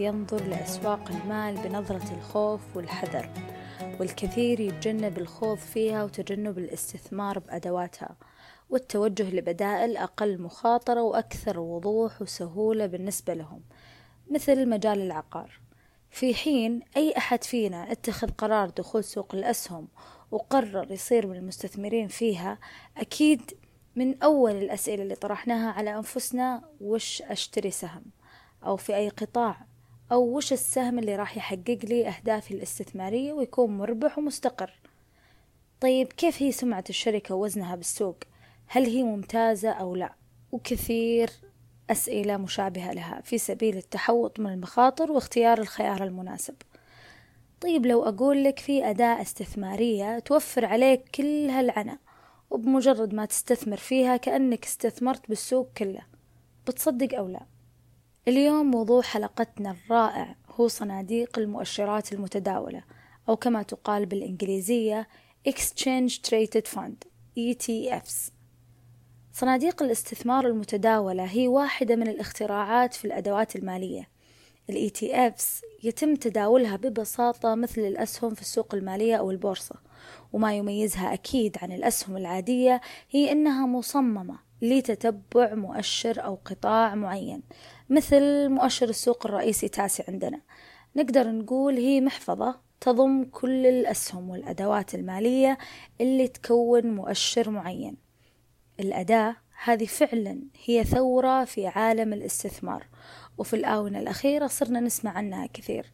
ينظر لأسواق المال بنظرة الخوف والحذر والكثير يتجنب الخوض فيها وتجنب الاستثمار بأدواتها والتوجه لبدائل أقل مخاطرة وأكثر وضوح وسهولة بالنسبة لهم مثل مجال العقار. في حين أي أحد فينا اتخذ قرار دخول سوق الأسهم وقرر يصير من المستثمرين فيها أكيد من أول الأسئلة اللي طرحناها على أنفسنا وش أشتري سهم؟ أو في أي قطاع أو وش السهم اللي راح يحقق لي أهدافي الاستثمارية ويكون مربح ومستقر؟ طيب كيف هي سمعة الشركة ووزنها بالسوق؟ هل هي ممتازة أو لا؟ وكثير أسئلة مشابهة لها في سبيل التحوط من المخاطر واختيار الخيار المناسب. طيب لو أقول لك في أداة استثمارية توفر عليك كل هالعناء وبمجرد ما تستثمر فيها كأنك استثمرت بالسوق كله بتصدق أو لا؟ اليوم موضوع حلقتنا الرائع هو صناديق المؤشرات المتداولة أو كما تقال بالإنجليزية Exchange Traded Fund ETFs صناديق الاستثمار المتداولة هي واحدة من الاختراعات في الأدوات المالية. ال ETFs يتم تداولها ببساطة مثل الأسهم في السوق المالية أو البورصة. وما يميزها أكيد عن الأسهم العادية هي أنها مصممة لتتبع مؤشر أو قطاع معين مثل مؤشر السوق الرئيسي تاسع عندنا. نقدر نقول هي محفظة تضم كل الأسهم والأدوات المالية اللي تكون مؤشر معين. الأداة هذه فعلا هي ثورة في عالم الاستثمار وفي الآونة الأخيرة صرنا نسمع عنها كثير.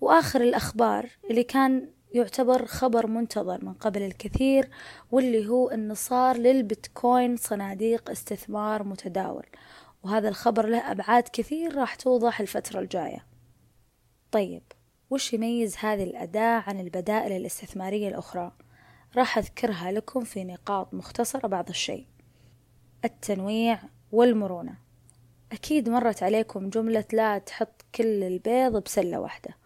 وآخر الأخبار اللي كان يعتبر خبر منتظر من قبل الكثير واللي هو أنه صار للبيتكوين صناديق استثمار متداول. وهذا الخبر له أبعاد كثير راح توضح الفترة الجاية. طيب وش يميز هذه الأداة عن البدائل الاستثمارية الأخرى؟ راح أذكرها لكم في نقاط مختصرة بعض الشيء. التنويع والمرونة. أكيد مرت عليكم جملة لا تحط كل البيض بسلة واحدة.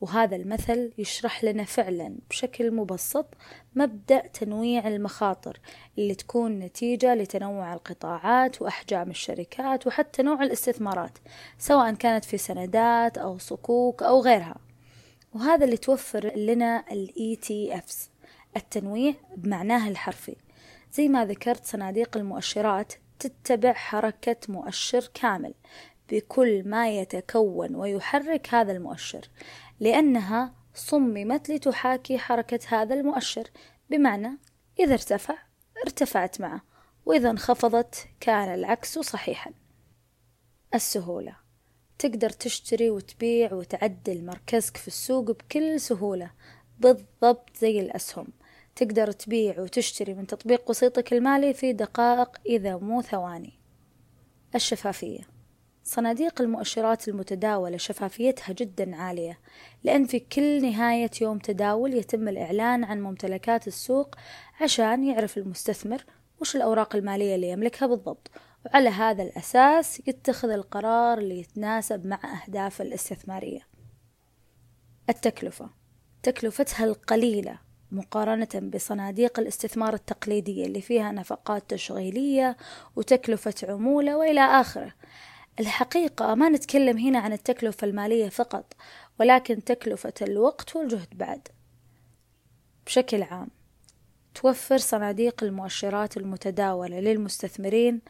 وهذا المثل يشرح لنا فعلا بشكل مبسط مبدأ تنويع المخاطر اللي تكون نتيجة لتنوع القطاعات وأحجام الشركات وحتى نوع الاستثمارات سواء كانت في سندات أو صكوك أو غيرها. وهذا اللي توفر لنا ال ETFs التنويع بمعناه الحرفي. زي ما ذكرت صناديق المؤشرات تتبع حركة مؤشر كامل بكل ما يتكون ويحرك هذا المؤشر. لأنها صممت لتحاكي حركة هذا المؤشر بمعنى إذا ارتفع ارتفعت معه وإذا انخفضت كان العكس صحيحا. السهولة. تقدر تشتري وتبيع وتعدل مركزك في السوق بكل سهولة بالضبط زي الأسهم. تقدر تبيع وتشتري من تطبيق وسيطك المالي في دقائق إذا مو ثواني. الشفافية. صناديق المؤشرات المتداولة شفافيتها جدا عالية لأن في كل نهاية يوم تداول يتم الإعلان عن ممتلكات السوق عشان يعرف المستثمر وش الأوراق المالية اللي يملكها بالضبط. وعلى هذا الأساس يتخذ القرار اللي يتناسب مع أهدافه الاستثمارية. التكلفة. تكلفتها القليلة مقارنة بصناديق الاستثمار التقليدية اللي فيها نفقات تشغيلية وتكلفة عمولة وإلى آخره. الحقيقة ما نتكلم هنا عن التكلفة المالية فقط ولكن تكلفة الوقت والجهد بعد. بشكل عام توفر صناديق المؤشرات المتداولة للمستثمرين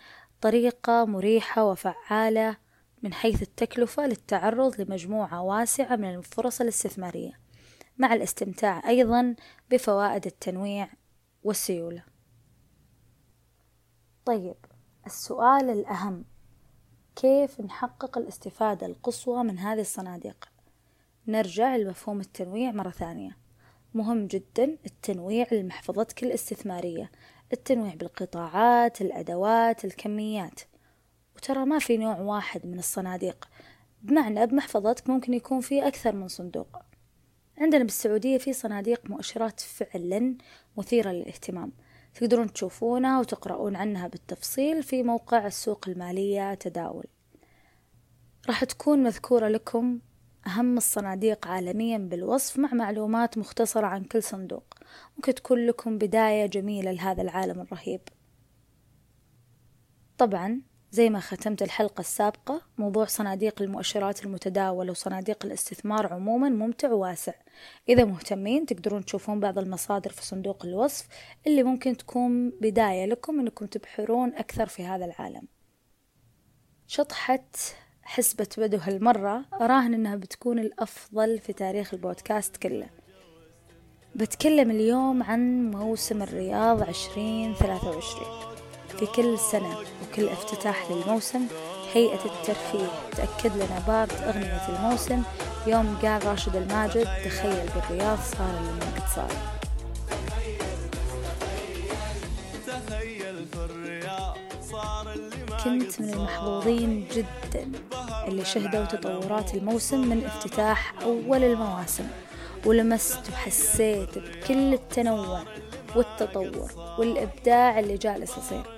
طريقة مريحة وفعالة من حيث التكلفة للتعرض لمجموعة واسعة من الفرص الاستثمارية مع الاستمتاع أيضا بفوائد التنويع والسيولة. طيب السؤال الأهم. كيف نحقق الاستفادة القصوى من هذه الصناديق؟ نرجع لمفهوم التنويع مرة ثانية. مهم جدا التنويع لمحفظتك الاستثمارية التنويع بالقطاعات الأدوات الكميات. وترى ما في نوع واحد من الصناديق بمعنى بمحفظتك ممكن يكون في أكثر من صندوق. عندنا بالسعودية في صناديق مؤشرات فعلا مثيرة للاهتمام. تقدرون تشوفونها وتقرؤون عنها بالتفصيل في موقع السوق المالية تداول. راح تكون مذكورة لكم أهم الصناديق عالميا بالوصف مع معلومات مختصرة عن كل صندوق. ممكن تكون لكم بداية جميلة لهذا العالم الرهيب. طبعا زي ما ختمت الحلقة السابقة موضوع صناديق المؤشرات المتداولة وصناديق الاستثمار عموما ممتع وواسع. إذا مهتمين تقدرون تشوفون بعض المصادر في صندوق الوصف اللي ممكن تكون بداية لكم أنكم تبحرون أكثر في هذا العالم. شطحة حسبة بدو هالمرة أراهن أنها بتكون الأفضل في تاريخ البودكاست كله. بتكلم اليوم عن موسم الرياض عشرين ثلاثة وعشرين. في كل سنة وكل افتتاح للموسم هيئة الترفيه تأكد لنا بارت أغنية الموسم. يوم قال راشد الماجد تخيل بالرياض صار اللي ما قد صار كنت من المحظوظين جدا اللي شهدوا تطورات الموسم من افتتاح أول المواسم ولمست وحسيت بكل التنوع والتطور والإبداع اللي جالس يصير.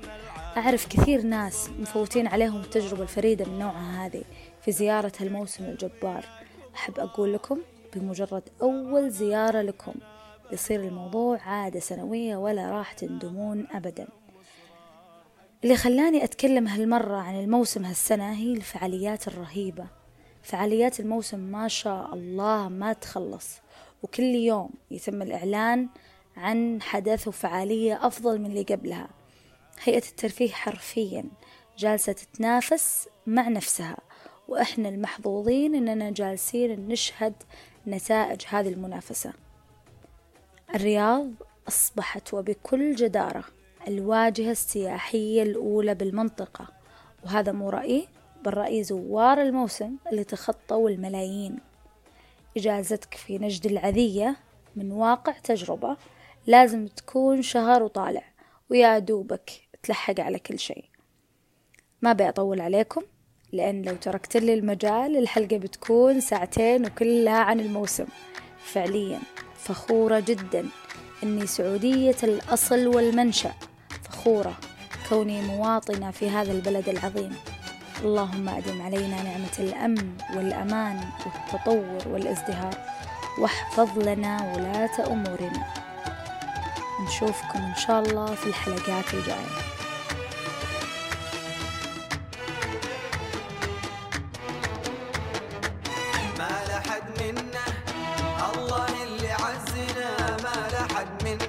أعرف كثير ناس مفوتين عليهم التجربة الفريدة من نوعها هذه في زيارة هالموسم الجبار. أحب أقول لكم بمجرد أول زيارة لكم يصير الموضوع عادة سنوية ولا راح تندمون أبدا. اللي خلاني أتكلم هالمرة عن الموسم هالسنة هي الفعاليات الرهيبة. فعاليات الموسم ما شاء الله ما تخلص وكل يوم يتم الإعلان عن حدث وفعالية أفضل من اللي قبلها. هيئة الترفيه حرفيا جالسة تتنافس مع نفسها وإحنا المحظوظين إننا جالسين نشهد نتائج هذه المنافسة. الرياض أصبحت وبكل جدارة الواجهة السياحية الأولى بالمنطقة وهذا مو رأيي بل رأي زوار الموسم اللي تخطوا الملايين. إجازتك في نجد العذية من واقع تجربة لازم تكون شهر وطالع ويا دوبك تلحق على كل شيء. ما بأطول عليكم لأن لو تركت لي المجال الحلقة بتكون ساعتين وكلها عن الموسم. فعليا فخورة جدا أني سعودية الأصل والمنشأ. فخورة كوني مواطنة في هذا البلد العظيم. اللهم أدم علينا نعمة الأمن والأمان والتطور والازدهار. واحفظ لنا ولاة أمورنا. نشوفكم إن شاء الله في الحلقات الجاية. ما لحد منا الله اللي عزنا. ما لحد منا